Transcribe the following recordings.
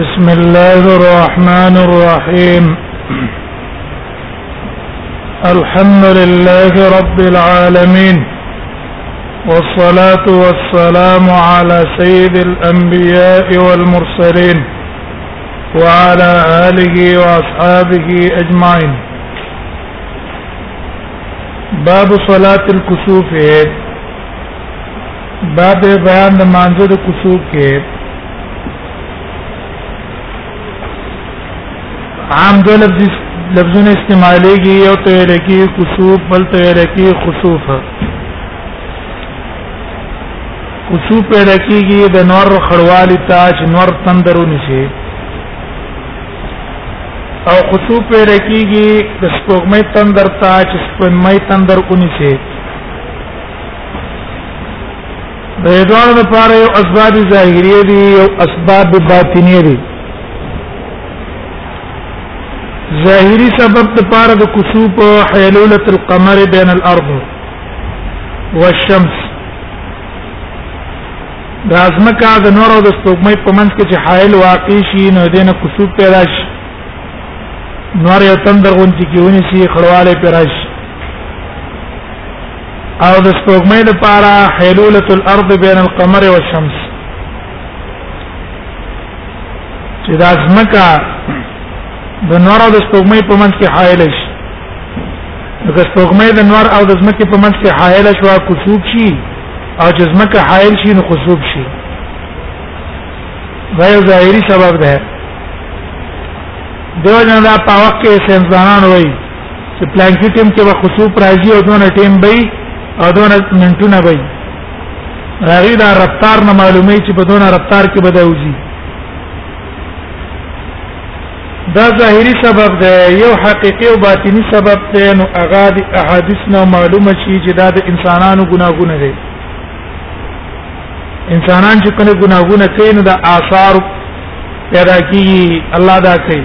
بسم الله الرحمن الرحيم الحمد لله رب العالمين والصلاه والسلام على سيد الانبياء والمرسلين وعلى اله واصحابه اجمعين باب صلات الكسوف باب بیان د مانزه د کسوف کې عام دو لفظ لفظونه استعمالېږي یو ته لکی کسوف بل ته لکی خسوف کسوف پیدا کیږي د نور خړوالي تاج نور تندرو نشي او خطوب پیدا کیږي د سپوږمۍ تندر ته چې سپوږمۍ تندر کونی شي د دوه لپاره یو اسباب ظاهریه دي یو اسباب باطنیه دي ظاهری سبب د پاره د کسوف حیلوله القمر بین الارض والشمس د ازمکه د نور او د سپوږمۍ په منځ کې چې حائل واقع شي نو دینه کسوب پیدا شي نور یو تندر غونتی کیونی شي خړواله پیدا شي او د سپوږمۍ لپاره حیلوله الارض بین القمر والشمس چې د ازمکه د نور او د سپوږمۍ په منځ کې حائل شي دغه سپوږمۍ د نور او د ځمکې په منځ کې حائل شو کسوب شي او چې ځمکه حائل شي نو کسوب شي دا یو ظاهري سبب ده دیو جن دا په وخت کې سنځانان وای چې پلانکی ټیم کې به کسوب راځي او دونه ټیم به او دونه منټونه به راغی دا رفتار نه معلومه چې په دونه رفتار کې بدایوږي دا ظاهری سبب ده یو حقيقي او باطینی سبب ده نو هغه د احادیث نه معلومه شي چې دا د انسانانو ګناهونه دي انسانان چې کوم ګناهونه کوي نو دا آثار پیدا کیږي الله دا کوي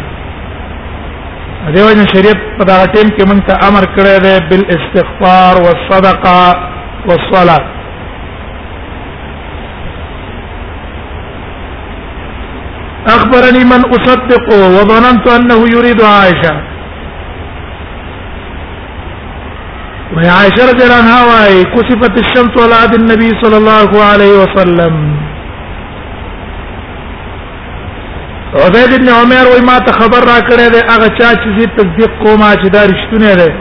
دیو جن شریعت په دا ټیم کې مونږ ته امر کړی دی بل استغفار والصدقه والصلاه اخبرني من اصدقه وظننت انه يريد عائشه وهي عائشه رضي الله عنها واي كسفت الشمس على عهد النبي صلى الله عليه وسلم عبید ابن عمر وای ما ته خبر را کړی دی هغه چا چې تصدیق کوما چې دا رښتونه دی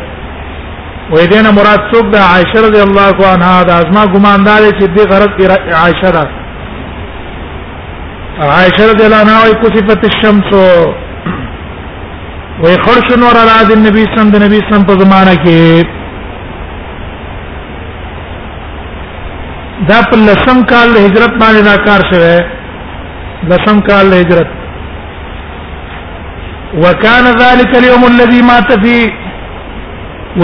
وای دینه مراد څوک ده عائشه رضی الله عنها دا ازما ګمان دار چې دې غرض عائشه ده عائشہ رضی الله عنها وايي کثفت الشمس وي خرش نور على عهد النبي صلى الله عليه وسلم د نبی صلی الله عليه وسلم په زمانہ کې دا په لسم کال د هجرت باندې دا کار شوه لسم کال د هجرت وكان ذلك اليوم الذي مات فيه و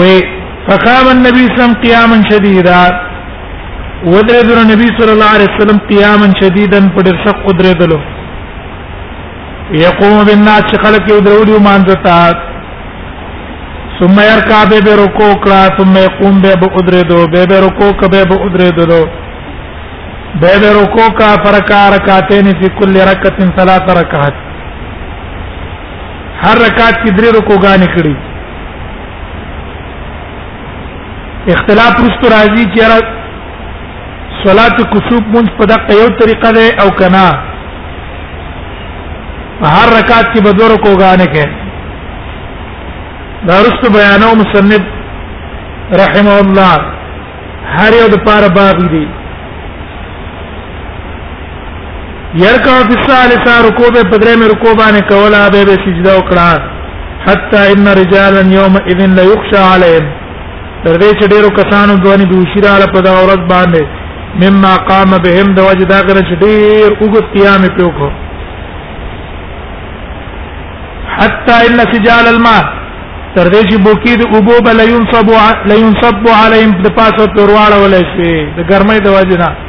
فقام النبي صلى الله عليه وسلم قياما شديدا ودرې در نبی صلی الله علیه وسلم قیاما شدیدا په ډېر شق ودرې دلو یقوم بالناس خلق یو درولو مانځتا ثم يركع به رکوع کړه ثم يقوم به ودرې دو به رکوع کبه به ودرې دلو به به رکوع کا فرکا رکعتين في كل ركعه ثلاث ركعات هر رکعت کې درې رکوعګانې کړې اختلاف رست راځي چې را صلات کسوف مونږ په دغه یو طریقه ده او کنا هر رکعت کې بدور کوګانه کې دا رست بیانو مصنف رحمه الله هر یو د پاره باب دی يركع في الثالثه ركوع به بدرې مې رکوع باندې کولا به به سجده وکړه حتى ان رجالا يوم اذن لا يخشى عليهم تر دې چې ډیرو کسانو دوی به وشيره على په دا ورځ باندې مما قام بهم د وجه دا غره چې ډیر وګت قیام په وکړو حتى ان سجال الماء تر دې چې بوکی د اوبو بل ينصب لا ينصب عليهم د پاسه پرواړه ولې شي د ګرمۍ د وجه نه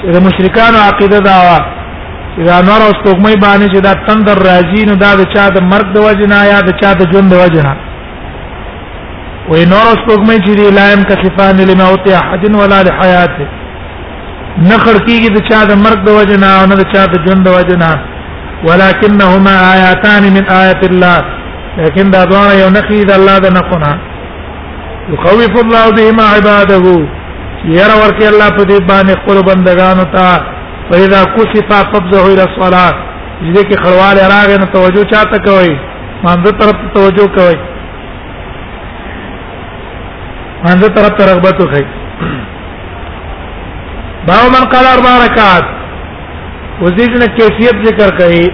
چې د مشرکانو عقیده دا و چې دا نور او سپوږمۍ باندې چې دا تندر راځي نو دا د چا د مرګ د وجه نه یا د چا د ژوند د وجه نه وې نور او سپوږمۍ چې دی لایم کسفان لما اوتی احد ولا لحیات نه خړکیږي د چا د مرګ د وجه نه او نه د چا د ژوند د وجه نه ولكنهما آياتان من آيات الله لكن دا دوه یو نخي د الله د نقونه يخوف الله بهما عباده يرى ورکی الله په دې باندې خپل بندگانو ته فإذا كشف قبضه إلى الصلاة دې کې خړواله راغې نو توجه چاته کوي مانځه طرف ته توجه کوي مانځه طرف ته رغبت وکړي باو من قال اربع رکعات وزیدنه کیفیت ذکر کړي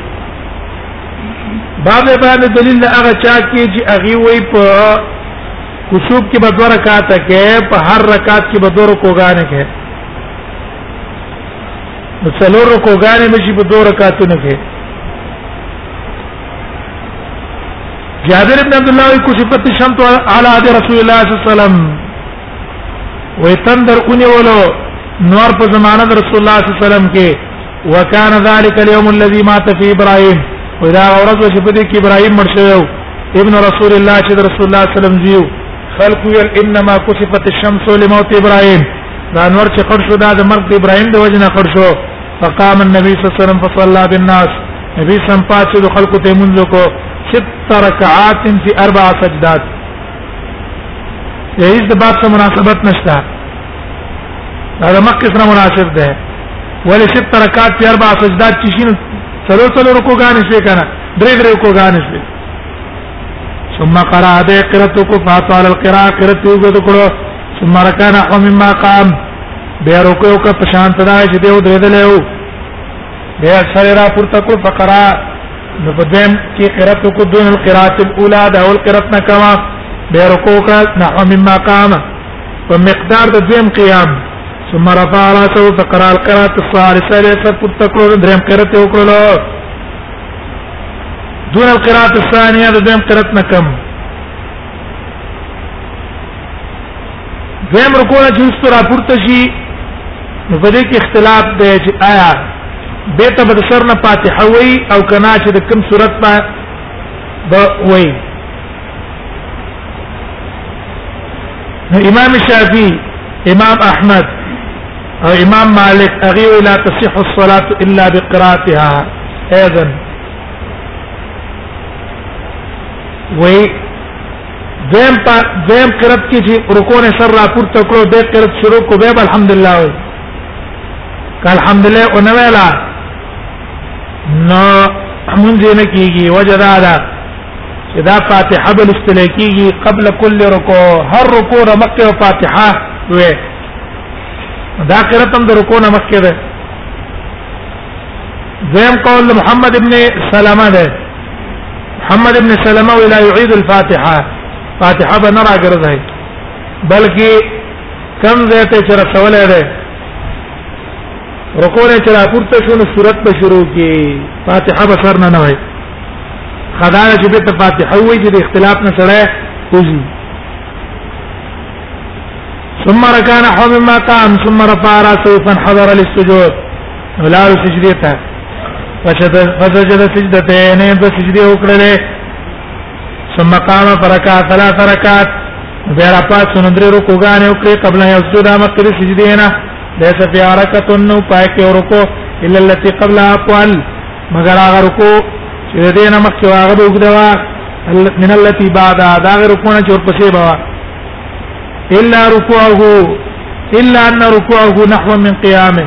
باب باندې دلیل دا هغه چا کې چې هغه وای په کشوب کې بدو رکعات کې په هر رکعات کې بدو رکوګانې کې نو څلور رکوګانې به شي په دوه رکعاتونو کې جابر بن عبد الله کو صفت شمت علی عهد رسول الله صلی الله علیه وسلم وې تندر اونې ولو نور په زمانه د رسول الله صلی الله علیه وسلم کې وکانه ذلک اليوم الذي مات فيه ابراهيم ودا ورځ چې په دې کې ابراهيم مړ شوی ابن رسول الله چې رسول الله صلی الله علیه وسلم زیو خلق ویل انما كسفت الشمس لموت ابراهيم دا انور چې خرج شو دا د مرګ د ابراهيم د وجنه خرج شو فقام النبي صلى الله عليه وسلم فصلى بالناس نبی سم پاتې د خلکو ته منځ کو ست رکعات فی اربع سجدات هیڅ د باب سره مناسبت نشته دا د مکه سره مناسب ده ولې چې ترکات په اربع سجدات چې شین څلور څلور رکوع غانې شي کنه درې درې رکوع غانې شي ثم قرأ به قرأت کو فاطال القراءه قرأت یو غو کړو ثم رکعنا قم ما قام به رکوع کو پشان تدا چې دیو درې دلې بیا سر را پورته کړ فقرا نو په دیم کې قرات کو دون القرات الاولى دا اول قرات نه کما بیا رکوع کړ نحو مما قام په مقدار د دیم قیام ثم رفع راسه فقرا القرات الثالثه له سر پورته کړ دریم قرات وکړل دون القرات الثانيه د دیم قرات نه کما دویم رکوع نه جنس را پورته شي نو په دې کې اختلاف دی چې آیا به ته بد سر نه فاتحه وای او کنا چې د کوم صورت په د وای نو امام شافعي امام احمد او امام مالک اغي لا تصح الصلاه الا بقراءتها اذن وای دیم په دیم قرت کې چې رکوع نه سر را پورته کړو به قرت شروع کو به الحمدلله وي که الحمدلله او نه ویلا نو مونږ نه کیږي وجه دا ده چې دا فاتحه بل استلای کیږي قبل کل رکوع هر رکوع مکه او فاتحه وي دا قرت هم د رکوع نه مکه ده زم قول محمد ابن سلامه ده محمد ابن سلمہ ولا يعيد الفاتحه فاتحه بنرا ګرځي بلکې کم زیته چې رسول دی رکوع نه چې راپورته شو نو صورت به شروع کی فاتحه به سر نه نه وای خدای چې به فاتحه وای چې د اختلاف نه سره کوزي ثم ركان حمما قام ثم رفع راسه فانحدر للسجود ولار سجدي ته فسجد فسجد سجدتين فسجدي وکړل ثم قام فركع ثلاث ركعات بیا را پات سن درې رکوګان او کړې قبل ان یسجد مکر سجدینا لیس فی حرکت نو پای کې ورکو الا التي قبل اقوال مگر هغه رکو چې دې نه مخکې هغه وګدوا من التي بعد دا رکوونه چې ورپسې بوا الا رکوعه الا ان رکوعه نحو من قیامه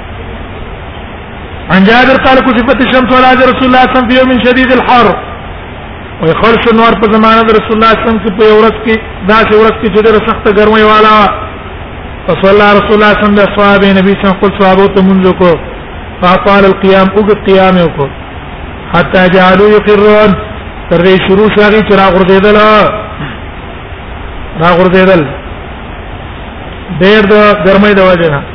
عن جابر قال كتبت الشمس على عهد رسول الله صلى الله عليه وسلم في يوم شديد الحر وي خرش نور په زمانه د رسول الله صلى الله عليه وسلم کې په ورځ کې دا چې ورځ کې چې ډېره سخته ګرمي والا فصلى رسول الله صلى الله عليه وسلم اصحاب النبي صلى الله عليه وسلم قل صحابه ته منځ کو فاطال القيام او قيام کو حتى جعلوا يقرون تر دې شروع شاغي چې را غردېدل را غردېدل ډېر د ګرمۍ د وجه نه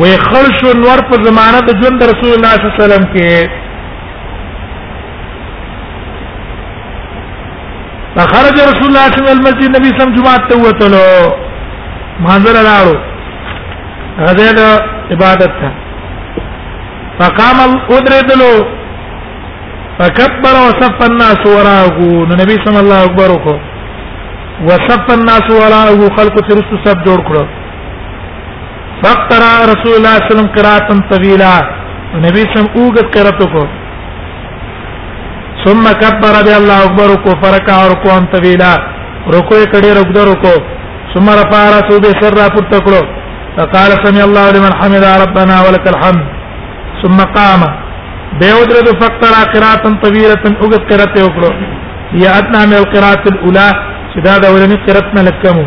وې خل شو نور په زمانه د ژوند رسول الله صلی الله علیه وسلم کې فخرج رسول الله صلی الله علیه وسلم المسجد نبی صلی الله علیه وسلم جمعه ته وتلو منظر لاړو غزه عبادت ته فقام ادردلو فكبر وصف الناس وراءه النبي صلى الله عليه وسلم وصف الناس وراءه خلق ترست سب جوړ کړو فقر رسول الله صلی الله علیه وسلم قراءه طويله نبی سم اوګه قرات کو ثم كبر بي الله اكبر کو فرکع رکوع طويله رکوع کړي رکوع رکوع ثم رفع راسه به سر را پورته کړو فقال سمع الله لمن حمد ربنا ولك الحمد ثم قام به ودرد فقر قراءه طويله اوګه قرات وکړو یا ادنا من القراءه الاولى چې دا د ولنې قرات نه لکمو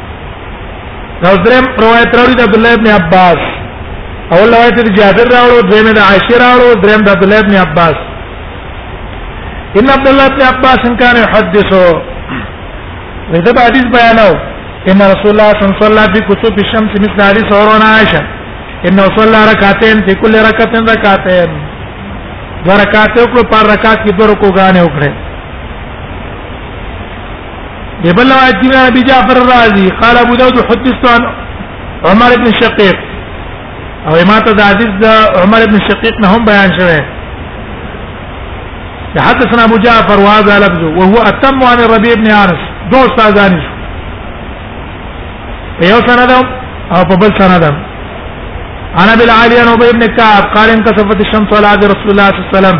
نو درم روایت راوړي د عبد الله ابن عباس اول روایت د جابر راوړو دویم د عائشه راوړو دریم د عبد الله ابن عباس ان عبد الله ابن عباس كان يحدثه وده بعد حدیث بیانو ان رسول الله صلی الله علیه وسلم في كتب الشمس مثل حديث عروه عائشه انه صلى ركعتين في كل ركعه ركعتين دو رکعات وکړو پر رکعات کې دو رکوع غانې وکړې يبل روایت دی ابي جعفر الرازي قال ابو داود حدثت عن عمر بن شقيق او ما ته د حدیث د عمر بن شقيق نه هم بیان شوه حدثنا ابو جعفر وهذا لفظه وهو اتم عن الربيع بن انس دو استاذان شو یو سند او په بل سند انا بالعالي انا ابي بن كعب قال انكسفت الشمس على عهد رسول الله صلى الله عليه وسلم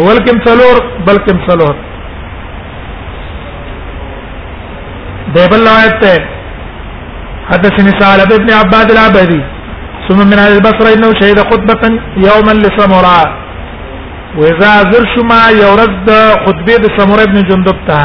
اول کوم څلور بل کوم څلور ده بل روایت ته حدثني سالم ابن عباد العبدي ثم من اهل البصره انه شهد خطبه يوما لسمراء واذا زرشما يورد خطبه سمراء ابن جندب ته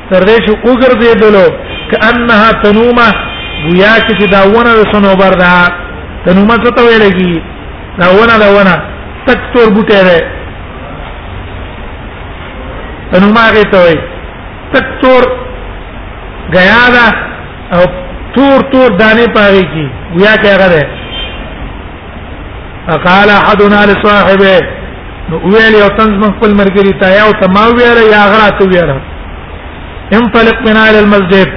تر دې چې وګرځېدلو کأنها تنومه گویا چې دا ونه د سنوبر ده تنومه څه ته ویل کی دا ونه دا ونه تک تور بوټی دی تنومه هغه ته وایي تک تور غیا ده او تور تور دانه پاره کی گویا کې هغه ده فقال احدنا لصاحبه نو ویل یو تنز من خپل مرګری تا یو ته ما ویل یا غرا ته ویل انطلق بنا الى المسجد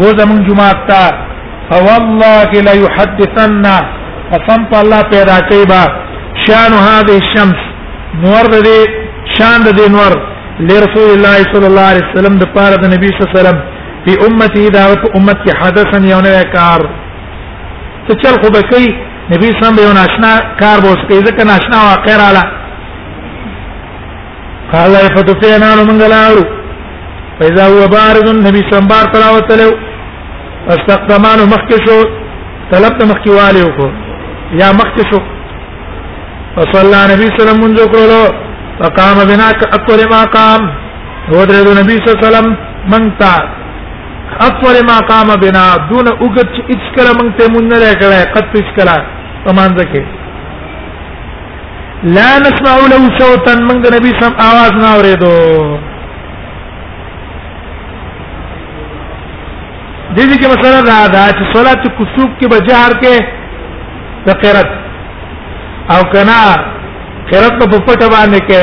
بو زمون جمعه تا فوالله لا يحدثن قسم الله پیدا کوي با شان هذه الشمس نور دې شان دې نور لرسول الله صلى الله عليه وسلم د پاره د نبی صلی الله عليه وسلم په امته دا په امت کې حدثن یو نه کار څه چل خو به کوي نبی سم به ناشنا کار بوس کوي ځکه ناشنا واقع رااله قال فتفينا من غلاو فاذا هو بارد النبي سم بار تلاوتلو استقدمان مخکشو طلب ته مخکی والي وکړو یا مخکی شو فصلى نبی صلی الله علیه وسلم منځ کړو فقام بنا اکثر ما قام ودرې نبی صلی الله علیه وسلم منتا اطول ما قام بنا دون اوګت چې هیڅ کله مونږ ته مونږ نه راکړای قد هیڅ کله پمانځ کې لا نسمع له صوتا مونږ د نبی سم आवाज نه اورېدو د دې کې مثلا دا دا چې صلات کسوب کې به جهر کې د قرات او کنا قرات په پټه باندې کې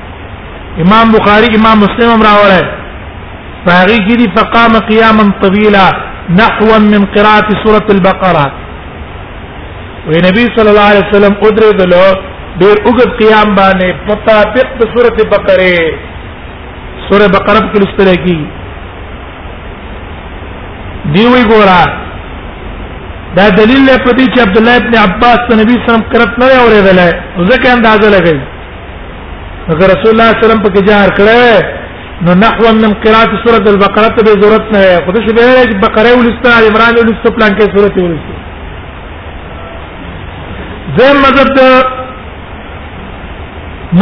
امام بخاری امام مسلم هم راوړی فهغه کې دي فقام قياما طويلا نحوا من قراءه سوره البقره وی نبی صلی الله علیه وسلم ادره دلو ډیر وګت قیام باندې پتا په د سوره بقره سوره بقره کې لستل کی دی وی ګورا دا دلیل په دې چې عبد الله ابن عباس ته نبی صلی الله علیه وسلم کرت نه اورېدل ځکه اندازه لګی اگر رسول الله صلی الله علیه وسلم په جهر کړه نو نحو من قراءه سوره البقره ته ضرورت نه وي خو څه به چې بقره ولسته عمران ولسته پلان کې سوره ولسته زم مذهب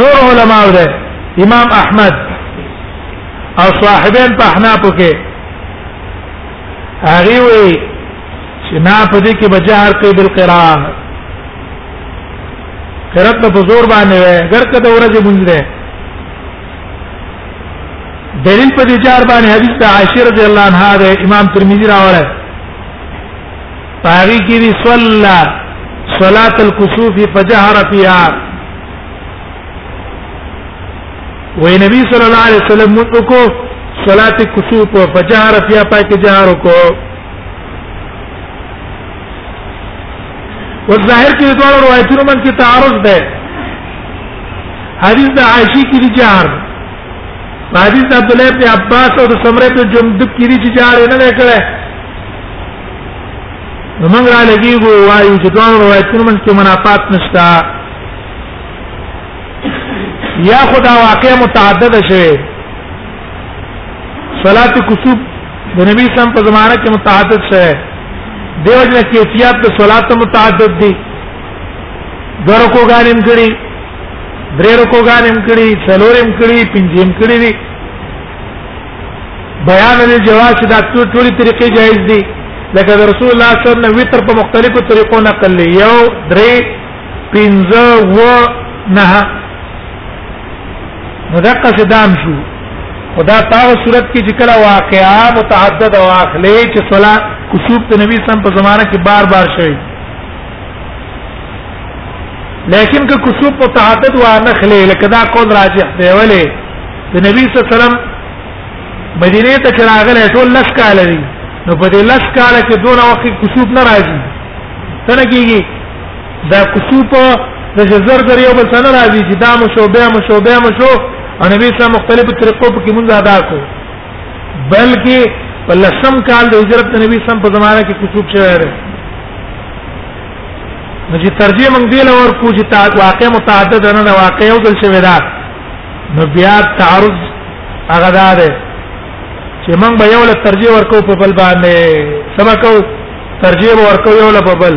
نور علماء ده امام احمد او صاحبین په احناف کې هغه وی چې نه په دې کې بجهر کې بالقراءه قرات په زور باندې وای ګر کده ورځې مونږ ده دلیل په دې چار باندې حدیث د عائشہ رضی الله عنها ده امام ترمذی راوړی پاری کې دی صلا صلات الكسوف فجهر فيها وې نبی صلی الله علیه وسلم مونږ کو صلات الكسوف فجهر فيها پاک جهر کو والظاهر کې د ټول روایتونو من کې تعارض ده حدیث د عائشې کې دي جار حدیث د عبد الله بن عباس او د سمره بن جندب کې دي چې جار نه نه کړه نو موږ را لګیږو وایو چې ټول روایتونو من کې منافات نشته یا خدا واقع متعدد شوه صلات کسوب د نبی سم په زمانه کې متعدد شوه دیو جن کیفیت د صلات متعدد دي درو کو غانم کړي درې رکو غانم کړي څلورم کړي پنځم کړي دي بیان له جواز دا ټولې طریقې جایز دي لکه رسول الله صلی الله علیه وسلم وتر په مختلفو طریقو نقل یو درې پنځه و نه نو دغه څه دام شو خدا تاسو صورت کې ذکر واقعا متعدد واخلې چې صلا کسوب ته نبی سم په زمانہ کې بار بار شوی لیکن که کسوب متعدد و نه خلې لکه دا قول راجح دی ولې د نبی صلی الله علیه وسلم مدینه ته چې راغلی ټول لس کال دی نو په دې لس کال کې دونه وخت کسوف نه راځي څنګه کیږي دا کوڅو په د جزر در یو بل سره راځي چې دا مو شو بیا مو شو بیا مو شو او نبی صلی الله مختلفو طریقو په کې مونږ ادا کو بلکې په لسم کال د هجرت د نبی صلی په زمانه کې کوڅو شوی دی نو چې ترجمه مونږ دی لور کو چې تا واقع متعدد نه واقع یو ځل شوی دا نو بیا تعرض هغه دا دی چې مونږ به یو له ترجمه ورکو په بل باندې سبا کو ترجیح ورکو یو لپبل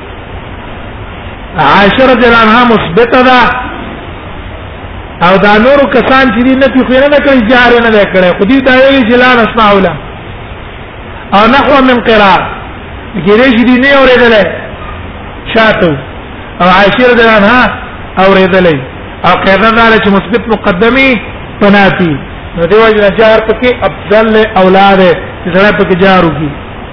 عائشه رضی الله عنها مثبته ده او دا نور کسان چې دې نه پیخوینه نه کوي جار نه نه کړي خو دې دا ویلي چې لا نسمع ولا او نحو من قراءه ګیرې چې دې نه اورېدل شاتو او عائشه رضی الله عنها اورېدل او قاعده دا چې مثبت مقدمي پناتی نو دیو جن جار پکې افضل اولاد چې سره پکې جارو کی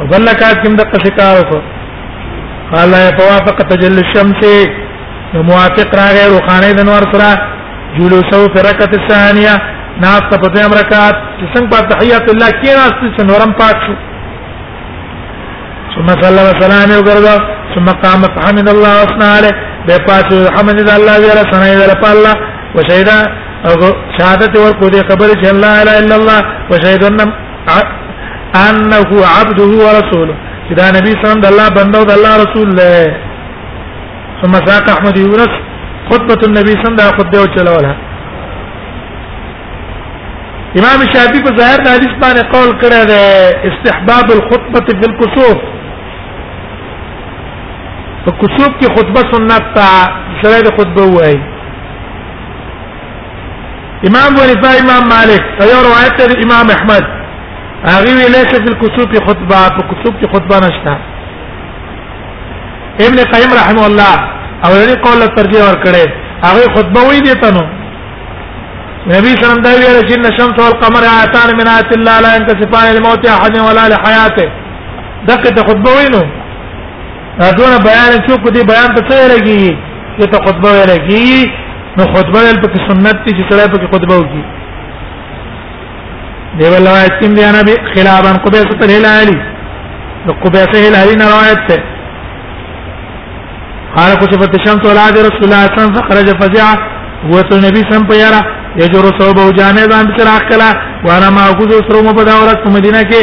وبل کات کوم د قشکار وکړه قال لا يتوافق تجلي الشمس موافق راغی روخانه د نور سره جلوسو په رکعت الثانيه ناس ته په دیم رکعت چې څنګه په تحیات الله کې ناس ته نورم پات شو ثم صلى وسلم وغرض ثم قام فحمد الله واثنى عليه به پات حمد الله ویرا ثنا ویرا په الله وشهدا او شهادت ورکو دې خبر چې الله الا الله وشهد ان انه عبده ورسوله چې دا نبی صلی الله علیه وسلم د الله بنده او د الله رسول دی ثم ساق احمد یونس خطبه النبي صلی الله علیه وسلم خطبه چلوله امام شافعی په ظاهر د حدیث باندې قول کړی دی استحباب الخطبه فی الكسوف په کسوف کې خطبه سنت تا سره د خطبه وایي امام ونفا امام مالک یو روایت دی امام احمد هغه وی ليس في الكسوف خطبه په کسوف کې خطبه نشته ابن قیم رحم الله او یې قول ترجیح ور کړې هغه خطبه وی دی تنو نبی صلی الله علیه وسلم چې الشمس والقمر آیاتان من آیات الله لا ينكسفان لموت احد ولا لحياته دغه خطبه وینو دا دونه بیان چې کو دې بیان ته څه لګي چې ته خطبه لګي نو خطبه ول په سنت دي چې سره په خطبه وږي دی ولا اتم دی انا خلابا قبيس الهلالي نو قبيس الهلالي نه روایت ده قال كشفت الشمس على عهد رسول الله صلى الله عليه وسلم فخرج فزعه وصل النبي صلى الله عليه وسلم يرى يجر صوبه جانبا بسراخ كلا وانا ما اخذ اسرو مبدا ورث مدينه کې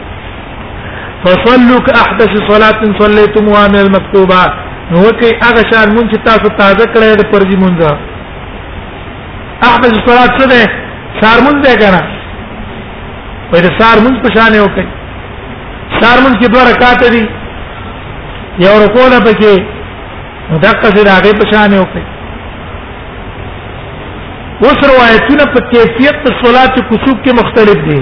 فصلوا كاحدث صلاه صليتموها من المكتوبه نو کې هغه شان مونږ چې تاسو تازه کړی د پرځي مونږ احدث صلاه څه ده سار مونږ ده کنه په دې سار مونږ په شان یو کې سار مونږ کې دوه رکعات دي یو رکوع نه پکې دغه سره هغه په شان یو کې اوس روایتونه په کیفیت د صلات کسوب کې مختلف دي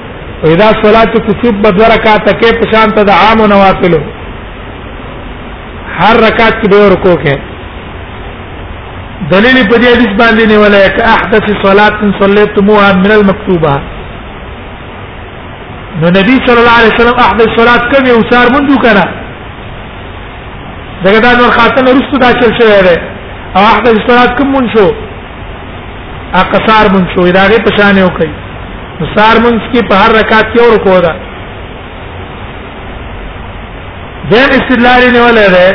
ودا صلات کسب بدو رکعات کې په شان ته د عام نوافل هر رکعت کې به ورکو کې دلیل په دې حدیث باندې نه ولا ک احدث صلات صلیتموها من المكتوبه نو نبی صلی الله علیه وسلم احدث صلات کوي او سار مونږ کړه دغه دا نور خاطر ورستو دا چل شوی دی او احدث صلات کوم مونږ شو اقصار مونږ شو دا غي پشان یو کوي سار مونږ کې په هر رکعت کې اور کو دا دیم استدلال نه ولا ده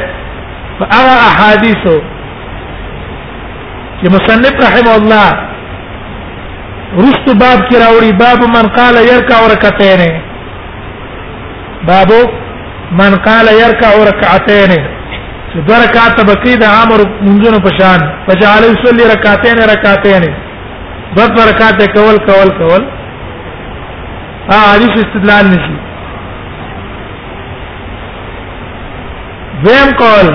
فاغه احادیثو چې مصنف رحم الله رست باب کې راوړي باب من قال يركع ركعتين باب من قال يركع ركعتين چې دوه رکعات به کې د امر منځونو په شان فجعل يصلي ركعتين ركعتين دوه رکعات کول کول کول ها حدیث استدلال نشي دویم قول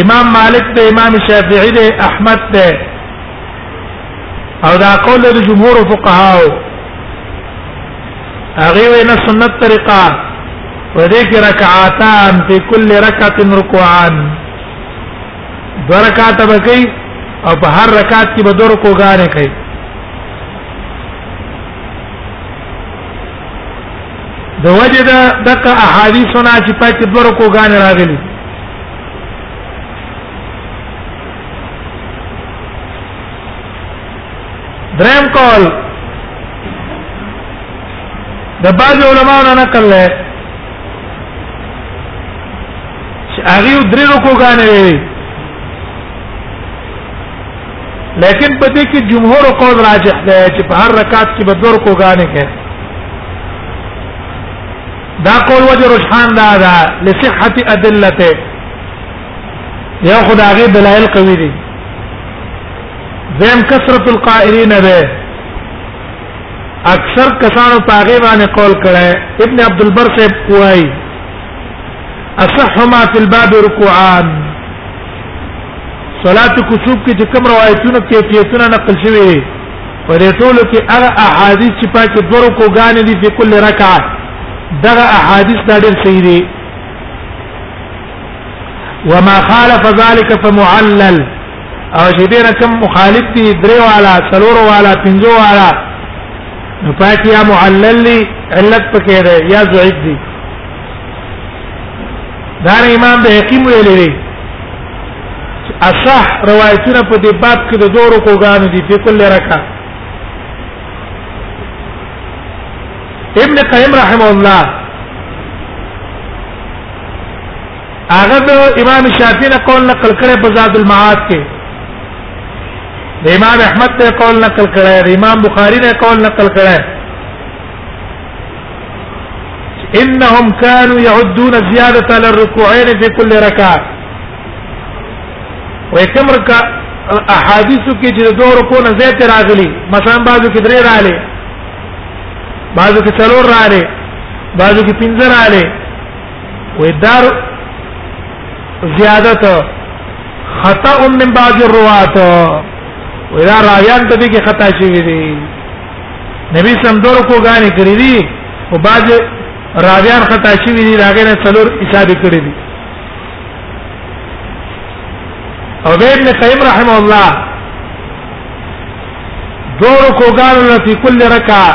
امام مالک ته امام شافعی ته احمد ته او دا قول د جمهور فقهاو هغه وینا سنت طریقه پدې کې رکعاتان په کل رکعت رکوعان دو رکعات به کوي او په هر رکعت کې به دو رکوعانې کوي د وجه د دغه احادیثونه چې پاتې دو رکوعانې راغلي دریم قول د بعض علماء نه نقل لري چې هغه درې رکوګانې وي لیکن په دې کې جمهور قول راجح دی چې په هر رکعت کې به دوه رکوګانې کې دا قول وجه رجحان دا ده لصحه ادلته یو خدای غي دلایل قوی دي زم کثرت القائلین به اکثر کسانو پاغه باندې قول کړي ابن عبد البر سے کوي اصح ما فی الباب رکوعان صلات کسوب کې چې کوم روایتونه کیفیتونه نقل شوی دي په دې ټولو کې هغه احادیث چې پاکه درو کو غانې دي په کل رکعه دغه احادیث دا ډېر صحیح دي وما خالف ذلك فمعلل او چې دې رقم مخالف دي درې والا څلور والا پنځو والا نو پاتې یا معلل دي علت پکې ده یا ضعیف دي دا امام به حکیم ویلي دي اصح روایتونه په دې باب کې د دوه رکو غانو دي په کله رکعه ابن قیم رحمه الله هغه د امام شافعي نه قول نقل کړي په زاد المعاد کې د امام احمد ته قول نقل کړي د امام بخاري نه قول نقل کړي انهم كانوا يعدون زياده على الركوعين في كل ركعه وکم رکعه احادیثو کې چې دوه رکو نه زیات راغلي مثلا بعضو کې درې راغلي بعضو کې څلور راغلي بعضو کې پنځه راغلي وې دار زیادت خطا من بعض الروات ولا رايان ته دي کې خطا شي دي نبی سم دور کو غاني کړی دي او بعض راویان خطا شي دي راغې نه څلور حساب کړی دي او ابن قیم رحم الله دور کو غانو په کل رکعه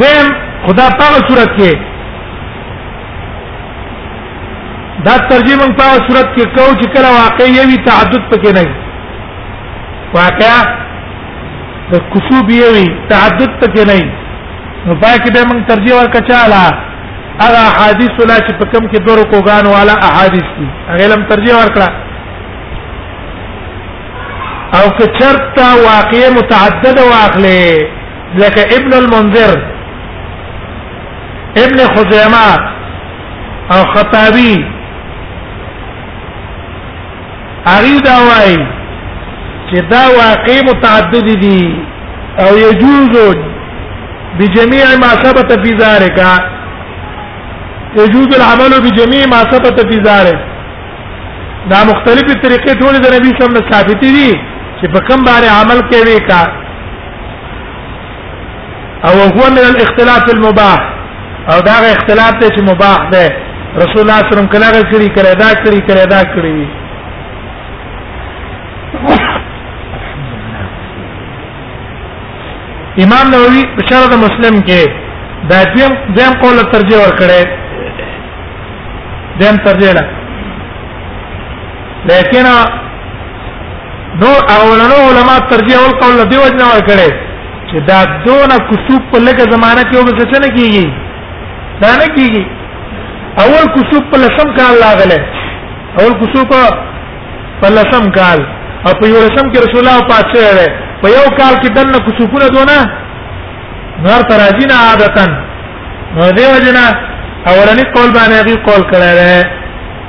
زم خدا په صورت کې دا ترجمه په صورت کې کو چې کله واقع یوي تعدد پکې نه واقع د کسوب یوي تعدد پکې نه نو پای کې به موږ ترجمه ورکچاله هغه احادیث ولا چې په کم کې دورو کوګان والا احادیث دي هغه لم ترجمه ورکړه او که چرته واقع متعدد واخلې لکه ابن المنذر ابن خزیمه او خطابی هغه دا وایي چې دا واقع متعدد دي او يجوز بجميع ما ثبت في ذلك يجوز العمل بجميع ما ثبت في ذلك دا مختلفې طریقې ټول د نبی صلی الله علیه وسلم ثابتې دي چې په کوم باندې عمل کوي کا او هو من الاختلاف المباح او دا اختلاف ته چې مباح ده رسول الله صلی الله علیه وسلم کله کړی کړه دا کړی کړه دا کړی امام نووي په شرح د مسلم کې دا دیم دیم قول ترجیح ور کړی دیم ترجیح نه لیکن نو اولنو علما ترجیح اول قول له دیو جنا ورکړي چې دا دونه کسوب په لګه زمانہ کې وبس څه نه کیږي دا نه کیږي اول کسوب په لسم کال لاغله اول کسوب په لسم کال او په یو لسم کې رسول الله پات شوی په یو کال کې دنه کسوبونه دونه نور تراجینا عادتن نو دیو جنا اولنی قول باندې قول کړی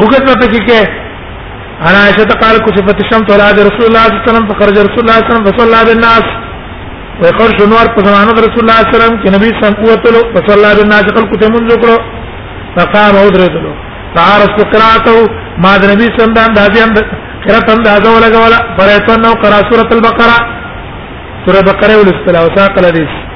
وګت نه پکې کې انا عائشه قال كشفت الشمس على عهد رسول الله صلى الله عليه وسلم فخرج رسول الله صلى الله عليه وسلم فصلى بالناس ويخرج نور په زمانه رسول الله صلى الله عليه وسلم کې نبی صلی الله عليه وسلم قوتلو فصلى بالناس خلق ته منځ وکړو فقام ودرتلو فعرس قراءته ما د نبی صلی الله عليه وسلم د هدي هم قرات هم د هغه ولا ولا فرایتو نو قرا سوره البقره سوره البقره ولستلا وساق الحديث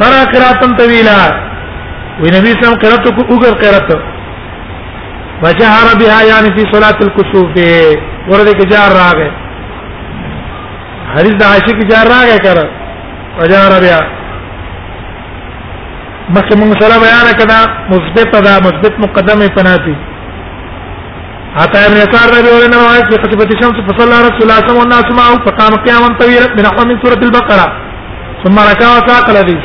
قرا قراتن طويلا ونبي سم قرات کو اوګر قرات وجهر بها يعني في صلاه الكسوف ورده کې جار راغې حدیث د عاشق جار راغې کړه وجهر بها مخکې موږ سره بیان کړه مثبت دا مثبت مقدمه پناتي عطا ابن يسار رضي الله عنه روایت في خطبة الشمس فصلى رسول الله صلى الله عليه وسلم فقام قياما طويلا من أحوال من سورة البقرة ثم ركع وساق الحديث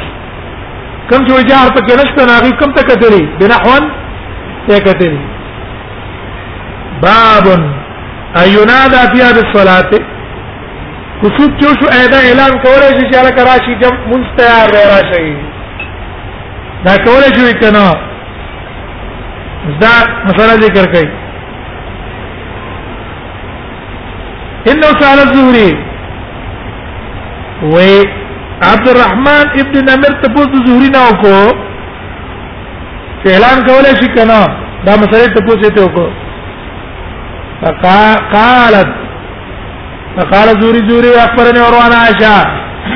كم جو جهر پکې نشته ناغي کم ته کتلې بنحو ته کتلې باب اينادى فيها بالصلاه کوڅوک چې شو اېدا اعلان کولای شي چې علا کراشي جم مستعار راشي دا کولای شي کنه دا مسله ذکر کړي انه سال الزهري و عبد الرحمن ابن نمر تپوس د زهري نه وکړو چې اعلان کولای شي کنه دا مسله تپوس ته وکړو قالت قال زوري زوري اخبرني عروان عائشه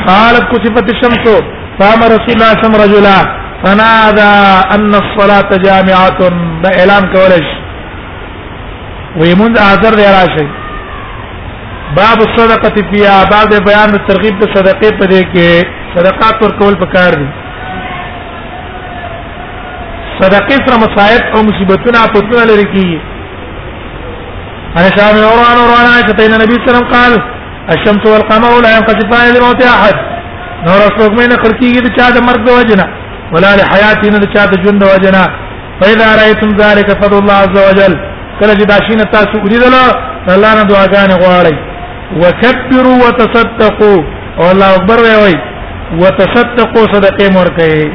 قالت كسفت الشمس فام رسول الله صلى الله عليه وسلم فنادى ان الصلاه جامعه دا اعلان کولش ويمند اثر دی راشي باب الصدقه فيها بعد بیان ترغیب د صدقې په دې کې صدقات ورکول پکار دي صدقې سره مصائب او مصیبتونه پتون لري کیږي انا شام نوران نوران عائشه تين النبي صلى الله عليه وسلم قال الشمس والقمر لا ينقصفان لموت احد نور اسوک مې نه خلقيږي د چا د مرګ د وجنه ولا لحياتي نه د چا د ژوند د وجنه فاذا رايتم ذلك فضل الله عز وجل کله چې داشینه تاسو ولیدل الله نه دعاګانې غواړي وکبروا وتصدقوا او الله اکبر وی وی وتصدقوا صدقه مور کوي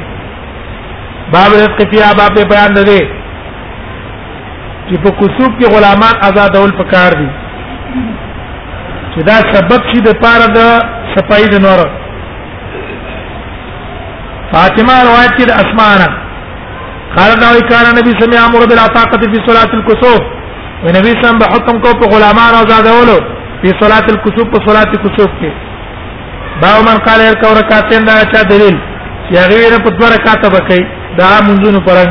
باب رزق فی باب بیان ده چې په کوڅو کې غلامان آزادول پکار دي چې دا سبب شي د پاره د صفای د نور فاطمه روایت کې د اسمانه قال دا وی کار نبی سمع امر بالعتاقه فی صلاه الكسوف ونبی سم به حکم کو په غلامان آزادولو په صلاه الكسوف په صلاه الكسوف کې دا من قال هر کو رکعتین دا چا دلیل چې هغه نه په دوه رکعاته بکې دا منځونو پرنګ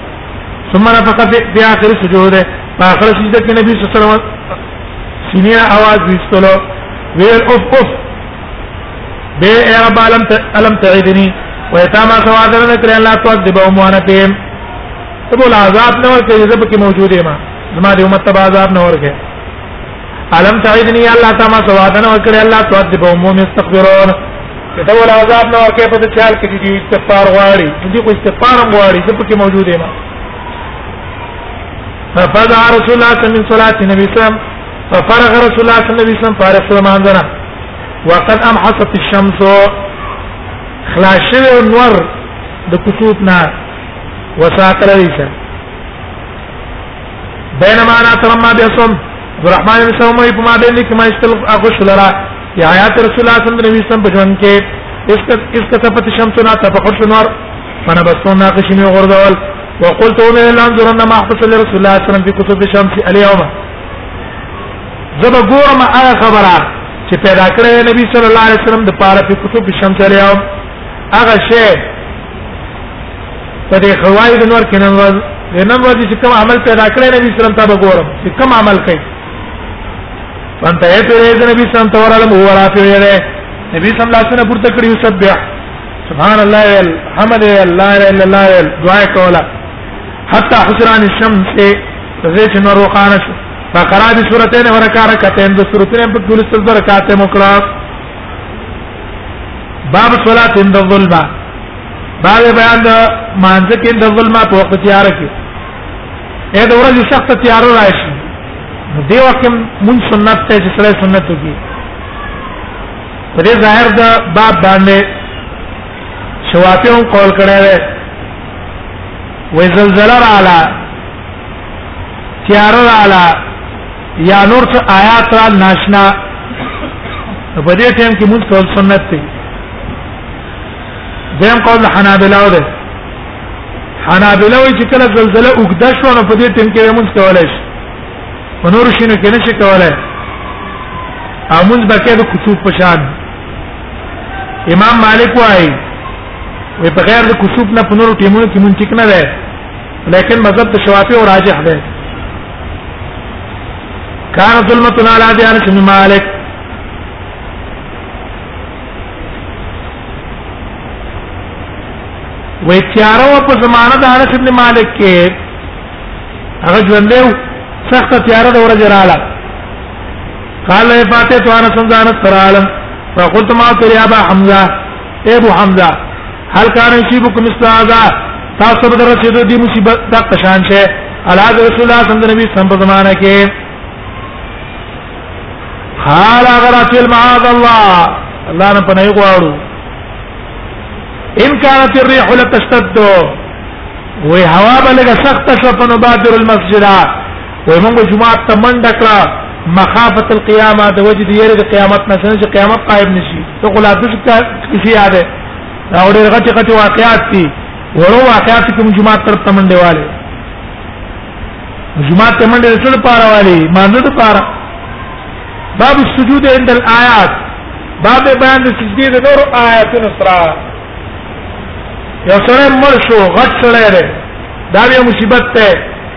ثم نفخ في اخر سجود فاخر سجده کې نبی صلی الله علیه وسلم سینه आवाज وستلو ویل اوف اوف به ای رب علم علم تعیدنی و یتاما سوادر نه کړی الله تعذب او مو انا پیم ته بول عذاب نه ورکه زب کې موجوده ما زما دې امت تبع عذاب نه ورکه علم تعیدنی الله تعالی سوادن وکړي الله سواد دی په عموم استغفرون ته ول عذاب نه ورکه په چال کې دی استغفار غواړي دې کو استغفار غواړي چې پکې موجود دی ما ففزع رسول الله صلی الله علیه وسلم من صلاه النبي صلی الله علیه وسلم ففرغ رسول الله صلی الله علیه وسلم فارغ سره مانځنه وقد امحصت الشمس خلاص شوی نور د کتوب نه وساکره ویسه بينما انا ترمى بيصم عبد الرحمن بن سوم په ما بین کې ما استل غسل را یا آیات رسول الله صلی الله علیه وسلم په ژوند کې اس اس کتابت شمس نه تفقد شنور فانا بسونا قشم غردول وقلت ومن الان ذرن ما احفظ لرسول الله صلى الله عليه وسلم في كتب الشمس اليوم زب ګورم هغه خبره چې پیدا کړې نبی صلی الله علیه وسلم د پاره په کتب الشمس اليوم هغه شی په دې خوای د نور کې نن ورځ د نن ورځ چې کوم عمل پیدا کړی نبی سلام ته وګورم چې کوم عمل کوي پنته یې ته د نبی سلام ته ورالم هو رافع یې نبی صلی الله علیه وسلم پورته کړی سبح سبحان الله الحمد لله لا اله الا الله دعا کولا حتى حسران الشمس زي چې نور وقانه شو فقرا بسورتين ورکا رکعتين د سورتين په دولس رکعات مکړه باب صلات عند الظلم باب بیان د مانځ کې د ظلم په وخت تیار کې اې د ورځې سخت تیار راشي نو دی وخت مون سنت ته چې سره سنت وکي په دې ظاهر د باب باندې شوافیون قول کړی دی وې زلزلہ رااله تیار رااله یا نور څه آیات را ناشنا په دې ټیم کې موږ کول سنت دی دیم قول حنابلہ ده حنابلہ وی چې کله زلزلہ وګدا شو نو په دې ټیم کې موږ کولای شو په نور شینو کې نشي کولای امون بکې د کتب په شان امام مالک وايي وی په غیر د کتب نه په نور ټیمونو کې مونږ ټیک نه ده لیکن مذهب د شوافی او راجح دی کان ظلمتنا علی دیانت ابن مالک و تیارو په زمانه د انس ابن مالک کې هغه ژوندو سخت تیار د ورځ رااله قال اے فاتح تو انس انس ترالم فقلت ما تر ابا حمزه ابو حمزه هل کان یصيبکم استاذا تاسو به درسېدو دي مصیبت د قشان شه علاوه رسول الله صلی الله علیه وسلم نبی سم په زمانہ کې قال غراتل معاذ الله الله نه پنه غواړو ان كانت الريح لتشتد وي هوا بلګ سخت شو په نبادر المسجد وي موږ جمعه ته منډه کړه مخافه القيامه د وجد يرد قیامت نه چې قیامت قائم نشي ته خلاصه کسی یاده دا ډېر غټي غټي واقعات دي ورو واقعات کوم جماعت تر تمنډه والے جماعت تمنډه رسول پاره والے مانو ته پاره باب السجود عند الآيات باب بیان د سجدي د نور آیاتونو سره یو سره مړ شو غټ سره دی دا یو مصیبت ته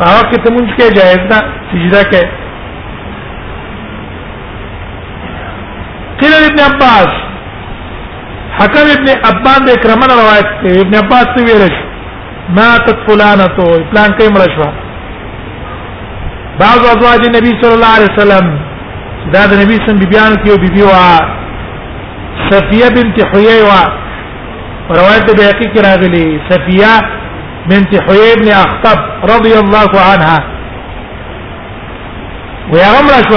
هغه کې ته مونږ کې جایز ده سجده کې قیل ابن عباس حکم ابن ابان د کرمن روایت دی ابن عباس ته ویل شي ماتت فلانه تو پلان کې مړ شو بعض ازواج نبی صلی الله علیه وسلم دا د نبی سم بیان کې بي بي وا صفیه بنت حیی وا روایت به حقی کې راغلي صفیه بنت حیی ابن اخطب رضی الله عنها ويا عمر شو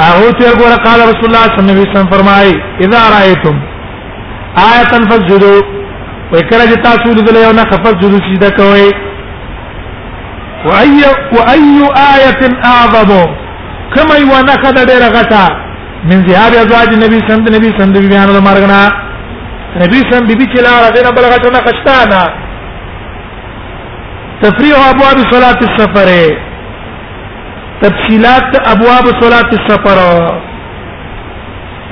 هغه ته ګوره قال رسول الله صلی الله علیه وسلم فرمای اذا رايتم آیه فسجدوا وکړه چې تاسو لیدل یو نه خفض جلو سجده کوي وأي وأي آية أعظم كما يوانا خد دير غتا من ذهاب أزواج النبي صلى الله عليه وسلم بيان المرغنا نبی سم بیبی چې لار دینه بل غټه نه خشتانا تفریح ابواب صلات السفر تفصيلات ابواب صلات السفر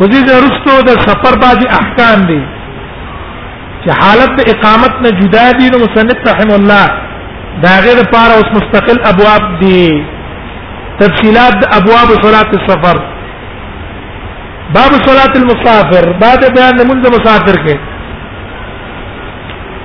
وزید رستو د سفر بعض احکام دي چې حالت د اقامت نه جدا دي نو مصنف رحم الله دا غیر پار اوس مستقل ابواب دي تفصيلات د ابواب صلات السفر باب صلات المسافر بعد بیان د منځ مسافر کې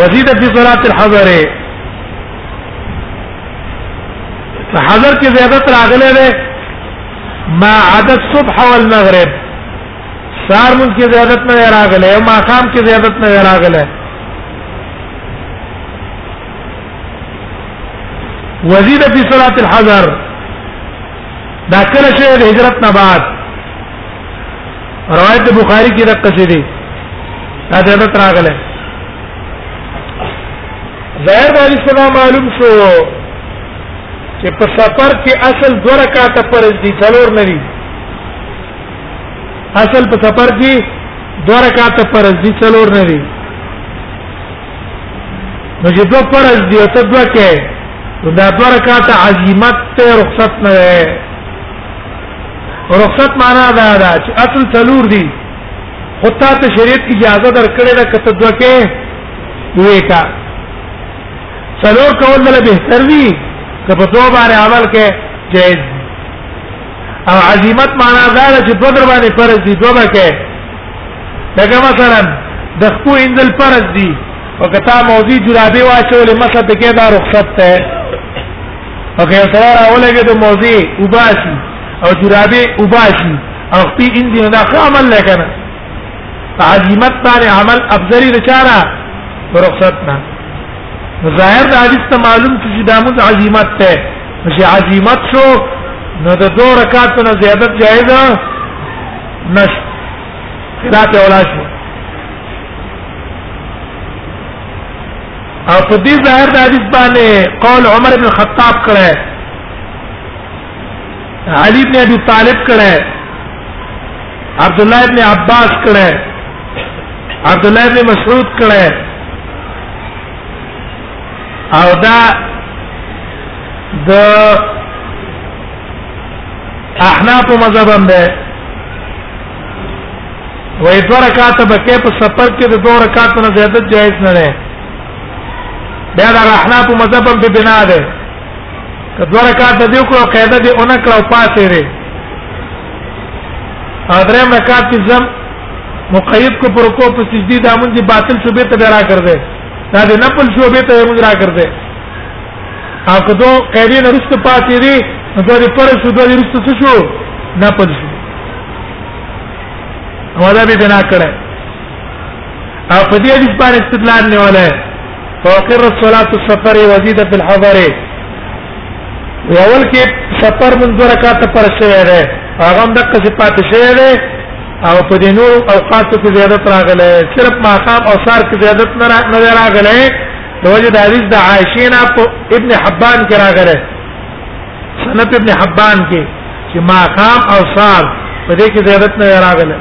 وزید فی صلات الحضر حضر کې زیادت راغله ده ما عدا الصبح والمغرب سار من کې زیادت نه راغله او ما خام کې زیادت نه راغله وزید فی صلات الحضر دا کله شی د هجرت نه بعد روایت بخاری کې دغه څه دی دا د حضرت راغله ظاهر د حدیث نه معلوم شو چې په سفر کې اصل دوه رکعاته فرض دي څلور نه دي اصل په سفر کې دوه رکعاته فرض دي څلور نه دي نو چې دوه فرض دي او ته دوه کې دا دوه رکعاته عظمت ته رخصت نه رخصت معنا دا ده چې اصل څلور دي خو تا ته شریعت اجازه درکړې ده کته دوه کې وې کا څلور کول له بهتر دي که په دوه باندې عمل کې جائز او عزمت معنا دا ده چې دوه در باندې فرض دي دوه کې لکه مثلا د خپو انزل فرض دي او کته موضوع جرابه واچول مسد کې دا رخصت ده هغه سره راولګي د موزي وباسي او جرابه وباسي او په ان دي نه عمل لکنه عظمت باندې عمل افضلی رچارا رخصتنا ظاهر د حدیث ته معلوم چې دا موږ عظمت ته چې عظمت شو نو د دوه رکعاتو نه زیادت جایز نش خلاف ولا شو او په دې ظاهر د حدیث باندې قول عمر بن خطاب کړه علي بن ابي طالب کړه عبد الله بن عباس کړه عبد الله بن مسعود کړه او دا د احناف مذهب هم ده وې دوه رکعات به کې په سفر کې د دوه رکعاتو نه زیادت جایز نه ده بیا د احناف مذهب په بنا ده که دوه رکعات دې کو قاعده دې اونک او پاتې لري اذرم رکعات زم مقید کو پر کو په سجدي دامن دي باطل شوبې ته ډرا کړ دې دا دې نه پل شوبې ته موږ را کړ دې هغه دوه قاعده نه رسته پاتې دي نو دوه دې پر شو دوه دې رسته څه شو نه پر شو او دا به بنا کړه او په دې حدیث باندې استدلال نه ولا فوقر الصلاه السفر وزيد في الحضر اول کې سفر منځ رکعات پر شوی دی هغه هم دغه څه پاتې شوی دی او په دې نور اوقاتو کې زیادت راغله صرف ماقام او سار کې زیادت نه راغله توجه د حدیث د عائشه نه په ابن حبان کې راغره سنت ابن حبان کې چې ما قام او صار په دې کې زیادت نه راغله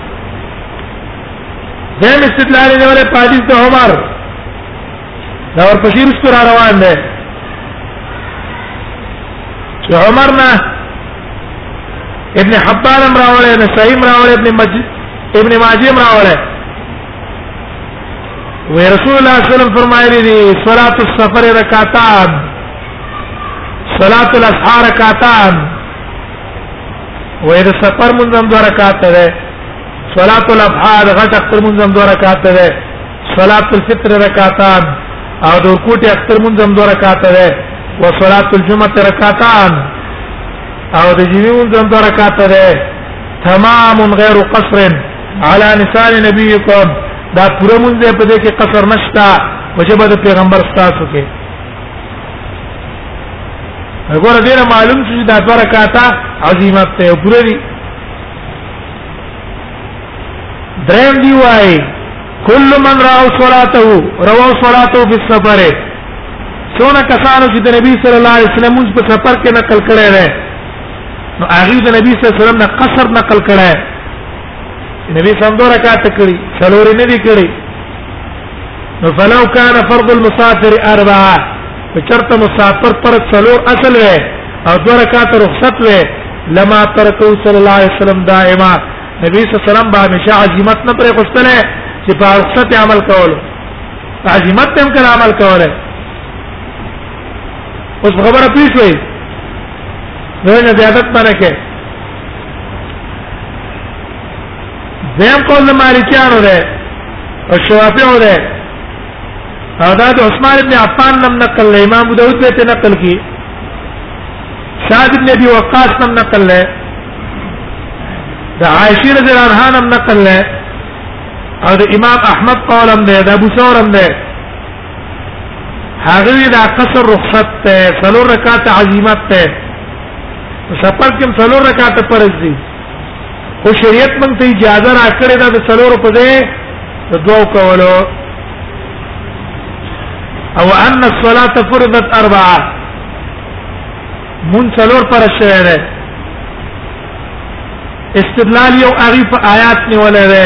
زم استدلال دی ولې په حدیث د عمر دا ورپسې رسو را روان دی چې عمر نه ابن حبان امراوله نسائم راوله ابن مجد ابن ماجه امراوله وی رسول الله صلی الله علیه وسلم فرمایلی دی صلات السفر رکعتان صلات الاسحار رکعتان وی د سفر مونږ هم دوه رکعات ده صلات الابحار غټ اختر مونږ هم دوه رکعات ده صلات الفطر رکعتان او د کوټ اختر مونږ هم دوه رکعات ده و صلات الجمعه رکعتان او د جمعې مونږ هم دوه رکعات ده تمام غیر قصر على نسال نبيكم دا پوره مونږ په دې کې قصر نشتا وجبه د پیغمبر ستاسو کې وګوره دې معلوم شي دا برکاته عظیمت ته پوره دي دریم دی وای کل من را صلاته روا صلاته فی السفر سونه کسانو چې د نبی صلی الله علیه وسلم په سفر کې نقل کړي نو هغه د نبی صلی الله علیه وسلم نه قصر نقل کړه نبی صلی الله علیه رکعات کړی څلور نه دی کړی نو فلو کان فرض المسافر اربعه چرته مسافر پر څلور اصل وي او دو رکعات رخصت وي لما ترکو صلی الله علیه وسلم دائما نبی صلی الله علیه وسلم باندې شاه عظمت نه پرې خوشتله چې په رخصت عمل کول عظمت تم کړه عمل کوله اوس خبره پیښ وي نو نه زیادت باندې کې زم قول مالکیانو ده او شوافیو ده او دا د عثمان ابن عفان نم نقل له امام ابو داود ته نقل کی سعد ابن ابي وقاص نم نقل له دا عائشه رضی الله عنها نم نقل له او د امام احمد قولم ده د ابو ثور هم ده هغه دا قصر رخصت ته څلور رکعات عظیمت ته سفر کې څلور رکعات فرض دي خو شریعت مونږ ته اجازه راکړې ده د څلور په ځای د دوو کولو او ان الصلاه فرضت اربعه مون څلور پر شوه ده استدلال یو اغي په آیات نیولې ده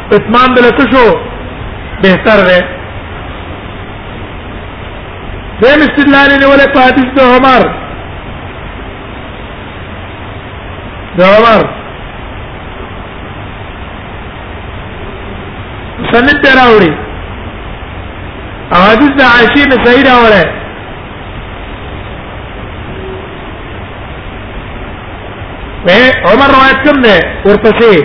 اتمام بل څه شو بهتر ده دیم استدلال دی ولې په حدیث د عمر د عمر سند ته راوړي حدیث د عائشې نه صحیح راوړی عمر روایت کوم نه ورپسې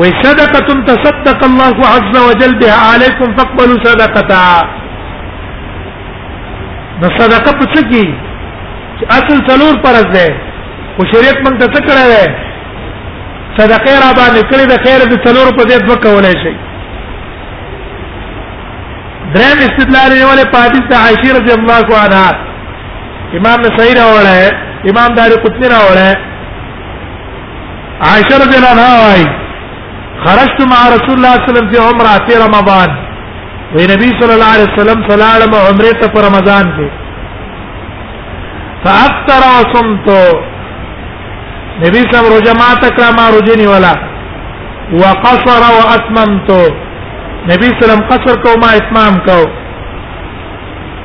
وي صدقه تصدق الله عز وجل بها عليكم فاقبلوا صدقتا نو صدقه پڅ کی چې اصل څلور پرز ده او شریعت موږ ته څه کړی ده صدقه را باندې کړی د خیر د څلور په دې دوه کولای شي درم استدلال یې ولې پاتې عائشہ رضی الله عنها امام نسائی راوړی امام دار قطنی راوړی عائشہ رضی الله عنها وايي خرجت مع رسول الله صلی الله علیه وسلم في عمره في رمضان وی نبی صلی الله علیه وسلم سلام عمره ته پر رمضان کې فافتر وصمت نبی صلی الله روزه ما تکړه ما روزه نیولا وقصر واتممت نبی صلی الله علیه وسلم قصر کو ما اتمام کو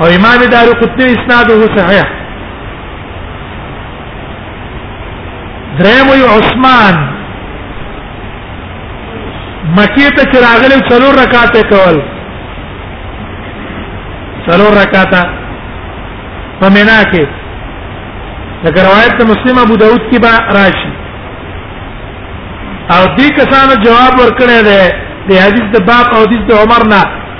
او امام دار قطنی اسناده صحیح دریم وی عثمان مکی ته چې راغلی څلور رکعات کول څلور رکعات په مینا کې دا روایت ته مسلم ابو داود کې با راشي او دې کسانو جواب ورکړی دی د حدیث د باب او حدیث د عمر نه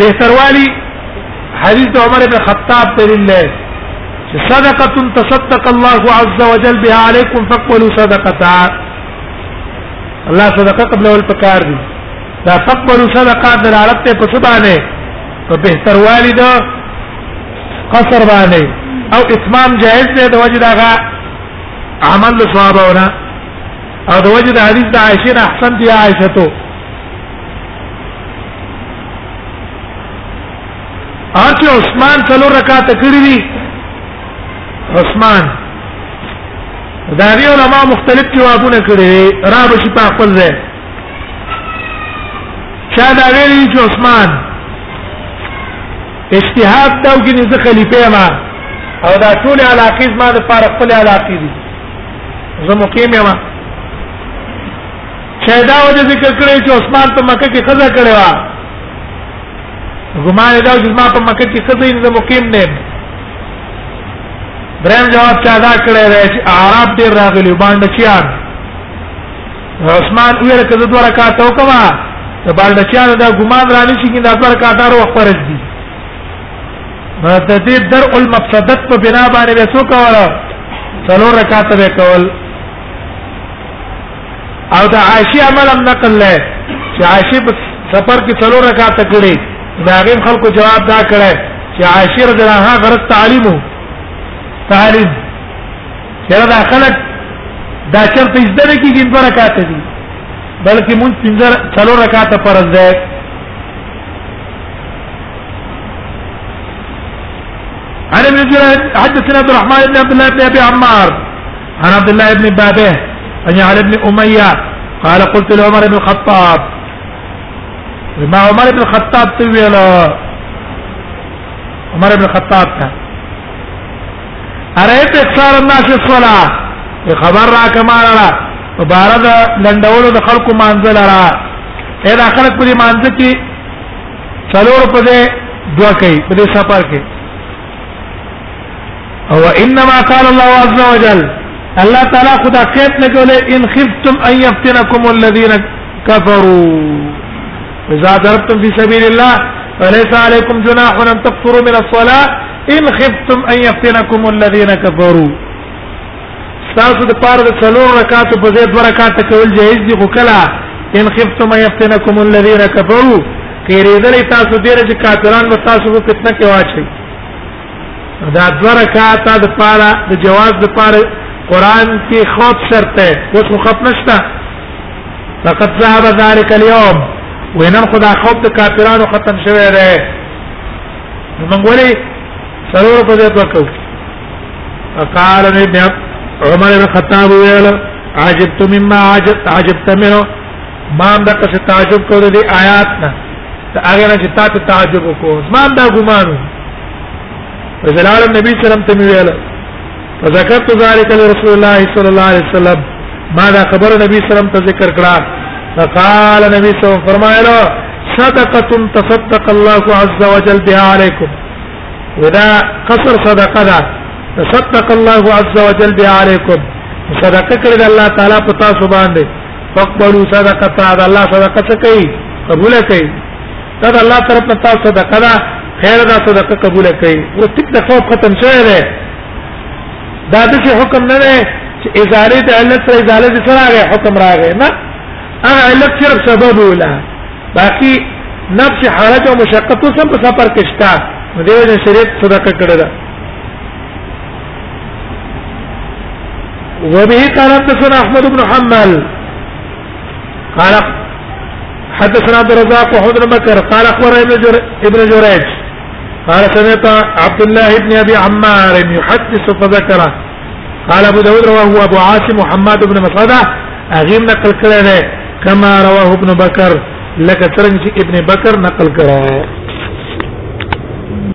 بهتروالی حدیث د عمر بن خطاب ته لله چې صدقه تصدق الله عز وجل بها عليكم فقبلوا صدقتا الله صدقه قبل اول پکار دي دا فقبلوا صدقه دلالت ته په سبانه په بهتروالی دا قصر باندې او اتمام جائز دی د وجه دغه عمل صحابه ورا او د وجه د حدیث د عائشه احسن دی عائشه ته اته عثمان څلور رکعات کړی دي عثمان دا دی علماء مختلف جوابونه کړی را به شي په خپل ځای چا دا ویلي چې عثمان اجتهاد دا وګي نه خلیفہ ما او دا ټول علاقې ما د پاره خپل علاقې دي زه مقیم یم شاید دا وجه ذکر کړی چې عثمان په مکه کې خزه کړی و ګمان دا چې ما په مکه کې خزه یې مقیم نه دریم جواب چې ادا کړی دی چې اعراب دې راغلی باندې چیان عثمان ویل کده دوه رکعات وکما د باندې چیان دا ګمان را نشي کې دا دوه رکعات ور وخرج دي نو د دې در المفسدت په بنا باندې وسو کوله څلور رکعات به کول او دا عاشی عمل هم نقل لای چې عاشی په سفر کې څلور رکعات کړي دا غیم خلکو جواب دا کړي چې عاشی رضی الله عنه غرض تعلیم تعلیم چیرې دا خلک دا چرته زده نه کیږي په رکعات دي بلکې مونږ پنځه څلور رکعات فرض ده عن ابن حدثنا عبد الرحمن بن عبد الله بن ابي عمار عن عبد الله بن بابه عن علي بن اميه قال قلت لعمر بن الخطاب ما عمر بن الخطاب تویل عمر بن الخطاب ته ارایت اکثر الناس الصلاه خبر را کما را مبارد لندولو د خلکو مانزل را اې دا خلک په دې مانزل کې څلور په دې دوا کوي په دې سفر کې او انما قال الله عز وجل الله تعالی خدا خیت نه کوله ان خفتم ان يفتنكم الذين كفروا اذا ضربتم في سبيل الله فليس عليكم جناح ان تقصروا من الصلاه ان خفتم ان يفتنكم الذين كفروا تاسو د پاره د څلور رکعاتو په ځای دوه رکعاته کول جایز دي خو کله ان خفتم يفتنكم الذين كفروا کېریدل تاسو ډیر چې کافران به تاسو په فتنه کې واچي دا دوه رکعاته د پاره د جواز د پاره قران کې خوب شرط ده اوس مو خپ نشته لقد ذهب ذلك اليوم وینن خدا خوب د کافرانو ختم شوه ده موږ ولې سرور په دې پکو قال ابن عمر بن الخطاب ویل عجبت مما عجبت عجبت منه ما دا که څه تعجب کو دې آیات نه ته هغه نه چې تاسو تعجب کو ما دا ګمانو فزلال النبي صلی الله علیه وسلم ته ویل فذكرت ذلك لرسول الله صلى الله عليه وسلم ما دا خبر نبی صلی الله علیه وسلم ته ذکر کړه فقال نبی صلی الله علیه وسلم فرمایله صدقه تصدق الله عز وجل بها عليكم اذا قصر صدقه ده تصدق الله عز وجل بها عليكم صدقه کړی د الله تعالی په تاسو باندې فقبلوا صدقه تعالی الله صدقه څه کوي قبول کوي دا د الله طرف ته تاسو صدقه ده خیر دا صدقه قبول کوي او تک د خوف ختم شوی دی دا د حکم نه دی چې ازاله د علت سره ازاله سره راغی حکم راغی نه هغه علت صرف سبب ولا باقي نفس حرج او مشقت سم په سفر کې شته نو دیو جن شریعت صدقه کړی ده وبه قال حدثنا احمد بن حنبل قال حدثنا عبد الرزاق وحمد بن بكر قال اخبرنا ابن جريج قال سمعت عبد الله بن ابي عمار يحدث فذكره قال ابو داود رواه ابو عاصم محمد بن مسعده اغيم نقل کړی دی کما رواه ابن بکر لکه څنګه چې ابن بکر نقل کړی